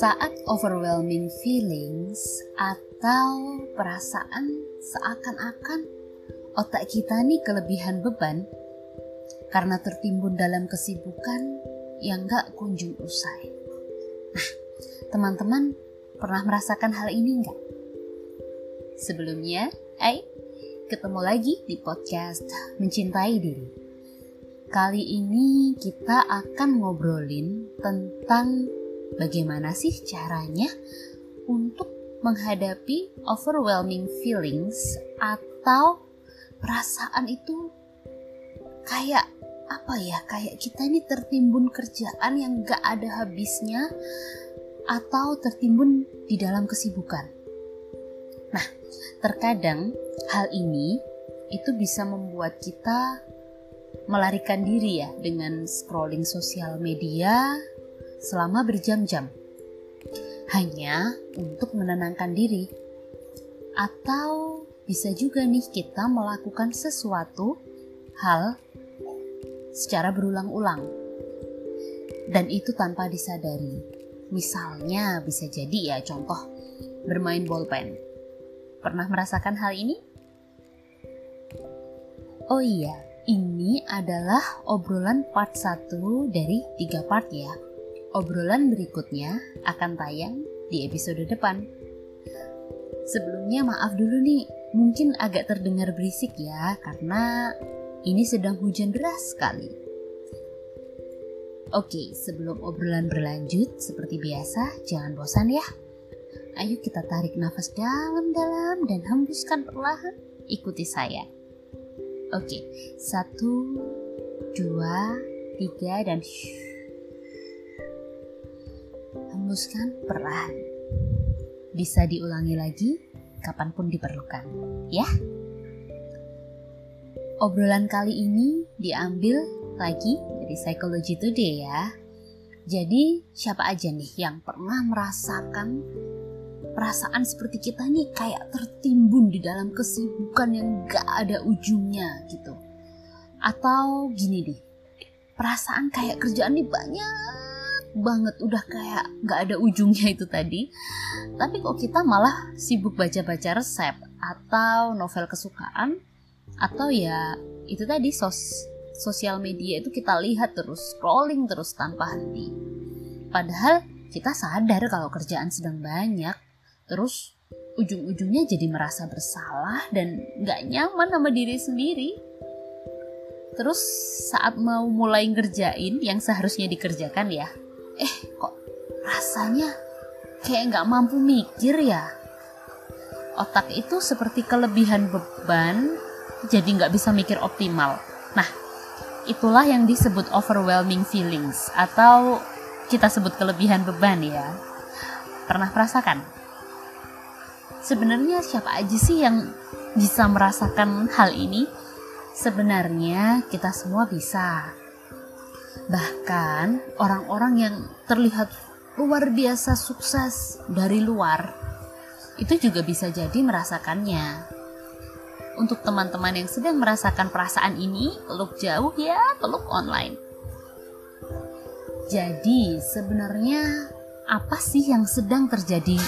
Saat overwhelming feelings atau perasaan seakan-akan otak kita nih kelebihan beban karena tertimbun dalam kesibukan yang gak kunjung usai. Nah, teman-teman pernah merasakan hal ini nggak? Sebelumnya, hai, ketemu lagi di podcast Mencintai Diri. Kali ini kita akan ngobrolin tentang bagaimana sih caranya untuk menghadapi overwhelming feelings atau perasaan itu kayak apa ya kayak kita ini tertimbun kerjaan yang gak ada habisnya atau tertimbun di dalam kesibukan. Nah, terkadang hal ini itu bisa membuat kita melarikan diri ya dengan scrolling sosial media selama berjam-jam. Hanya untuk menenangkan diri. Atau bisa juga nih kita melakukan sesuatu hal secara berulang-ulang. Dan itu tanpa disadari. Misalnya bisa jadi ya contoh bermain bolpen. Pernah merasakan hal ini? Oh iya, ini adalah obrolan part 1 dari tiga part ya Obrolan berikutnya akan tayang di episode depan. Sebelumnya maaf dulu nih, mungkin agak terdengar berisik ya karena ini sedang hujan deras sekali. Oke, sebelum obrolan berlanjut, seperti biasa, jangan bosan ya. Ayo kita tarik nafas dalam-dalam dan hembuskan perlahan. Ikuti saya. Oke, satu, dua, tiga, dan shh hembuskan perlahan. Bisa diulangi lagi kapan pun diperlukan, ya. Obrolan kali ini diambil lagi dari Psychology Today ya. Jadi siapa aja nih yang pernah merasakan perasaan seperti kita nih kayak tertimbun di dalam kesibukan yang gak ada ujungnya gitu. Atau gini deh, perasaan kayak kerjaan nih banyak banget udah kayak nggak ada ujungnya itu tadi. Tapi kok kita malah sibuk baca-baca resep atau novel kesukaan atau ya itu tadi sos sosial media itu kita lihat terus scrolling terus tanpa henti. Padahal kita sadar kalau kerjaan sedang banyak terus ujung-ujungnya jadi merasa bersalah dan nggak nyaman sama diri sendiri. Terus saat mau mulai ngerjain yang seharusnya dikerjakan ya eh kok rasanya kayak nggak mampu mikir ya? Otak itu seperti kelebihan beban jadi nggak bisa mikir optimal. Nah itulah yang disebut overwhelming feelings atau kita sebut kelebihan beban ya. Pernah merasakan? Sebenarnya siapa aja sih yang bisa merasakan hal ini? Sebenarnya kita semua bisa Bahkan orang-orang yang terlihat luar biasa sukses dari luar itu juga bisa jadi merasakannya. Untuk teman-teman yang sedang merasakan perasaan ini, peluk jauh ya, peluk online. Jadi, sebenarnya apa sih yang sedang terjadi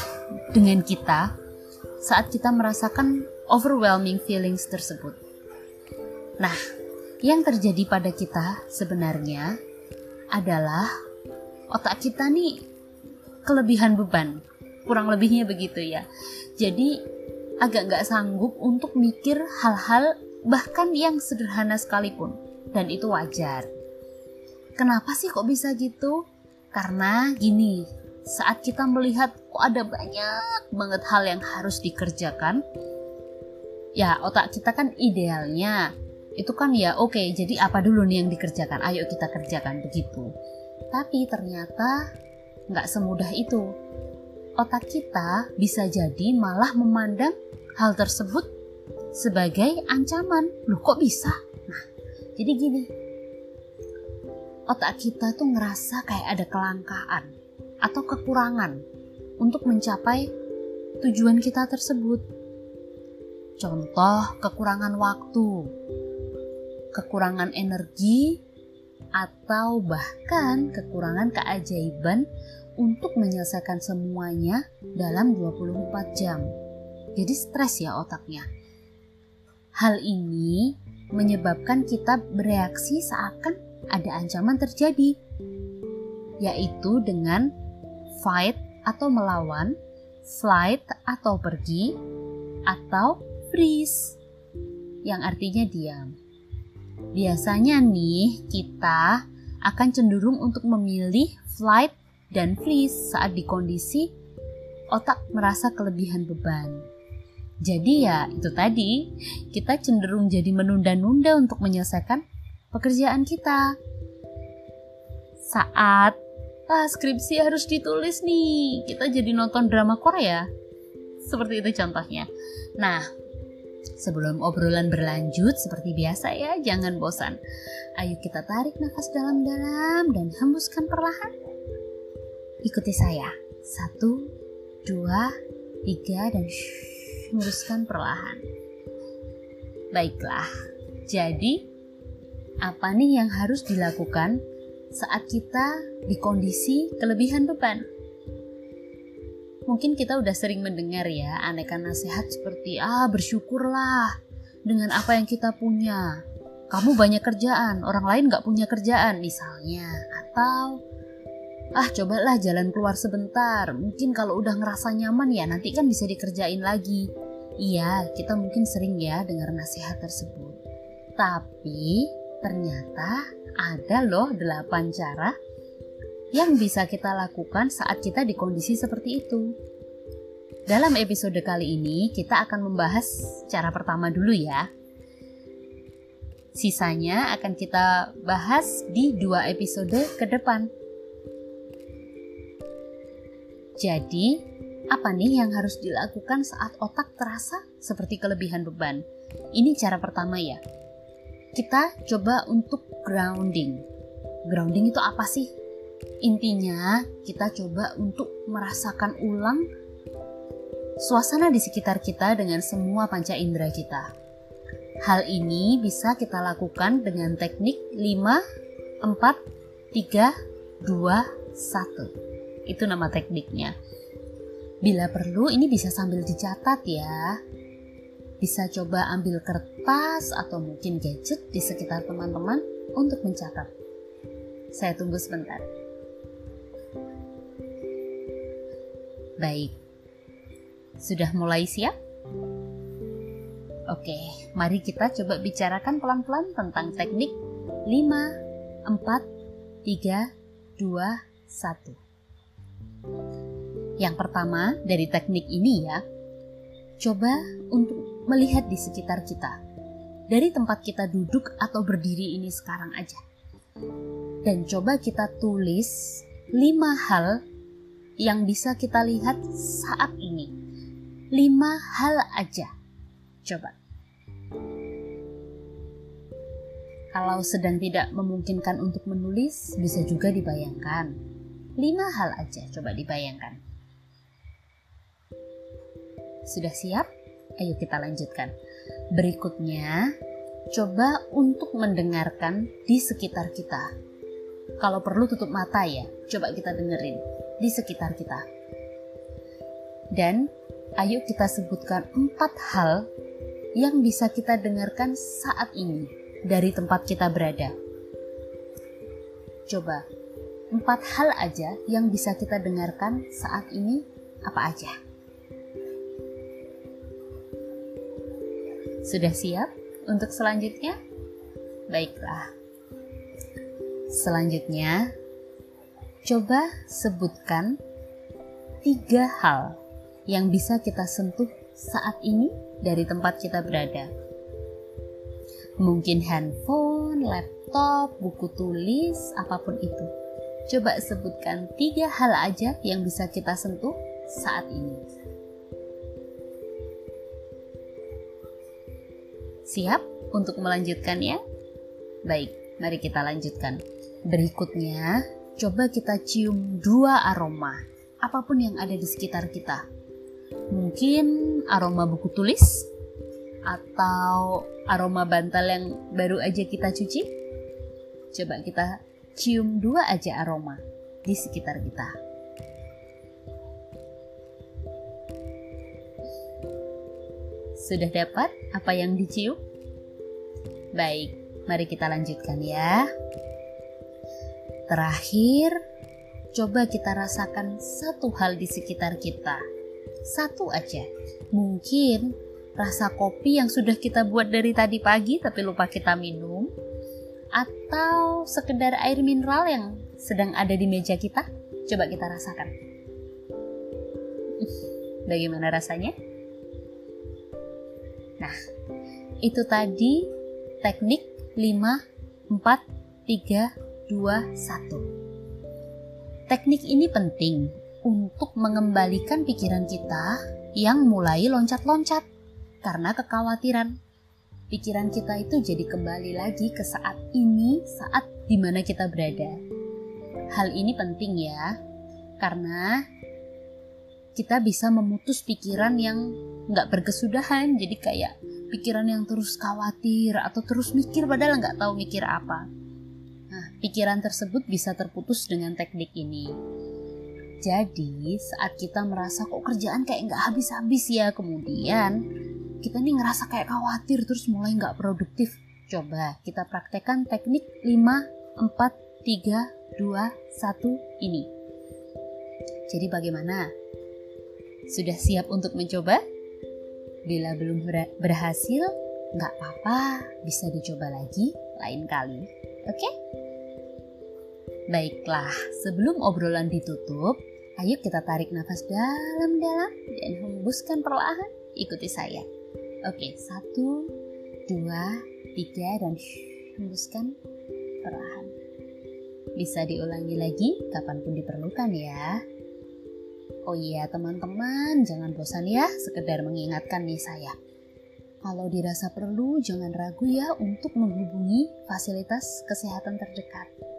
dengan kita saat kita merasakan overwhelming feelings tersebut? Nah, yang terjadi pada kita sebenarnya adalah otak kita nih kelebihan beban. Kurang lebihnya begitu ya. Jadi agak nggak sanggup untuk mikir hal-hal bahkan yang sederhana sekalipun. Dan itu wajar. Kenapa sih kok bisa gitu? Karena gini, saat kita melihat kok ada banyak banget hal yang harus dikerjakan, ya otak kita kan idealnya itu kan ya oke okay, jadi apa dulu nih yang dikerjakan? Ayo kita kerjakan begitu. Tapi ternyata nggak semudah itu. Otak kita bisa jadi malah memandang hal tersebut sebagai ancaman. Loh kok bisa? Nah jadi gini. Otak kita tuh ngerasa kayak ada kelangkaan atau kekurangan untuk mencapai tujuan kita tersebut. Contoh kekurangan waktu kekurangan energi, atau bahkan kekurangan keajaiban untuk menyelesaikan semuanya dalam 24 jam. Jadi stres ya otaknya. Hal ini menyebabkan kita bereaksi seakan ada ancaman terjadi, yaitu dengan fight atau melawan, flight atau pergi, atau freeze yang artinya diam. Biasanya nih kita akan cenderung untuk memilih flight dan freeze saat di kondisi otak merasa kelebihan beban. Jadi ya itu tadi, kita cenderung jadi menunda-nunda untuk menyelesaikan pekerjaan kita. Saat ah, skripsi harus ditulis nih, kita jadi nonton drama Korea. Seperti itu contohnya. Nah, Sebelum obrolan berlanjut, seperti biasa ya, jangan bosan. Ayo kita tarik nafas dalam-dalam dan hembuskan perlahan. Ikuti saya. Satu, dua, tiga, dan shh, hembuskan perlahan. Baiklah, jadi apa nih yang harus dilakukan saat kita di kondisi kelebihan beban? Mungkin kita udah sering mendengar ya aneka nasihat seperti ah bersyukurlah dengan apa yang kita punya. Kamu banyak kerjaan, orang lain gak punya kerjaan misalnya. Atau ah cobalah jalan keluar sebentar. Mungkin kalau udah ngerasa nyaman ya nanti kan bisa dikerjain lagi. Iya, kita mungkin sering ya dengar nasihat tersebut. Tapi ternyata ada loh delapan cara yang bisa kita lakukan saat kita di kondisi seperti itu. Dalam episode kali ini, kita akan membahas cara pertama dulu ya. Sisanya akan kita bahas di dua episode ke depan. Jadi, apa nih yang harus dilakukan saat otak terasa seperti kelebihan beban? Ini cara pertama ya. Kita coba untuk grounding. Grounding itu apa sih? Intinya, kita coba untuk merasakan ulang suasana di sekitar kita dengan semua panca indera kita. Hal ini bisa kita lakukan dengan teknik 5, 4, 3, 2, 1. Itu nama tekniknya. Bila perlu ini bisa sambil dicatat ya. Bisa coba ambil kertas atau mungkin gadget di sekitar teman-teman untuk mencatat. Saya tunggu sebentar. Baik, sudah mulai siap? Oke, mari kita coba bicarakan pelan-pelan tentang teknik 5, 4, 3, 2, 1. Yang pertama dari teknik ini ya, coba untuk melihat di sekitar kita. Dari tempat kita duduk atau berdiri ini sekarang aja. Dan coba kita tulis 5 hal yang bisa kita lihat saat ini. Lima hal aja. Coba. Kalau sedang tidak memungkinkan untuk menulis, bisa juga dibayangkan. Lima hal aja, coba dibayangkan. Sudah siap? Ayo kita lanjutkan. Berikutnya, coba untuk mendengarkan di sekitar kita. Kalau perlu tutup mata ya, coba kita dengerin di sekitar kita. Dan ayo kita sebutkan empat hal yang bisa kita dengarkan saat ini dari tempat kita berada. Coba, empat hal aja yang bisa kita dengarkan saat ini apa aja? Sudah siap untuk selanjutnya? Baiklah. Selanjutnya, Coba sebutkan tiga hal yang bisa kita sentuh saat ini dari tempat kita berada. Mungkin handphone, laptop, buku tulis, apa pun itu. Coba sebutkan tiga hal aja yang bisa kita sentuh saat ini. Siap untuk melanjutkannya? Baik, mari kita lanjutkan. Berikutnya, coba kita cium dua aroma, apa pun yang ada di sekitar kita. Mungkin aroma buku tulis, atau aroma bantal yang baru aja kita cuci. Coba kita cium dua aja aroma di sekitar kita. Sudah dapat apa yang dicium? Baik, mari kita lanjutkan ya. Terakhir, coba kita rasakan satu hal di sekitar kita. Satu aja. Mungkin rasa kopi yang sudah kita buat dari tadi pagi tapi lupa kita minum. Atau sekedar air mineral yang sedang ada di meja kita. Coba kita rasakan. Bagaimana rasanya? Nah, itu tadi teknik 5, 4, 3, 2, 1. Teknik ini penting untuk mengembalikan pikiran kita yang mulai loncat-loncat karena kekhawatiran. Pikiran kita itu jadi kembali lagi ke saat ini, saat di mana kita berada. Hal ini penting ya, karena kita bisa memutus pikiran yang nggak berkesudahan, jadi kayak pikiran yang terus khawatir atau terus mikir padahal nggak tahu mikir apa. Pikiran tersebut bisa terputus dengan teknik ini. Jadi, saat kita merasa kok kerjaan kayak nggak habis-habis ya, kemudian kita nih ngerasa kayak khawatir terus mulai nggak produktif. Coba kita praktekkan teknik 5, 4, 3, 2, 1 ini. Jadi bagaimana? Sudah siap untuk mencoba? Bila belum berhasil, nggak apa-apa, bisa dicoba lagi lain kali. Oke? Okay? Baiklah, sebelum obrolan ditutup, ayo kita tarik nafas dalam-dalam dan hembuskan perlahan. Ikuti saya. Oke, satu, dua, tiga, dan hembuskan perlahan. Bisa diulangi lagi kapan pun diperlukan ya. Oh iya teman-teman, jangan bosan ya sekedar mengingatkan nih saya. Kalau dirasa perlu, jangan ragu ya untuk menghubungi fasilitas kesehatan terdekat.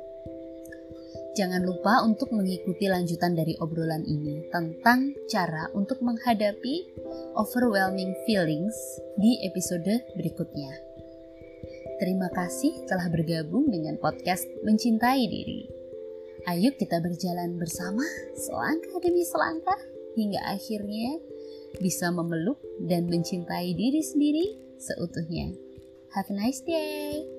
Jangan lupa untuk mengikuti lanjutan dari obrolan ini tentang cara untuk menghadapi overwhelming feelings di episode berikutnya. Terima kasih telah bergabung dengan podcast Mencintai Diri. Ayo kita berjalan bersama selangkah demi selangkah hingga akhirnya bisa memeluk dan mencintai diri sendiri seutuhnya. Have a nice day.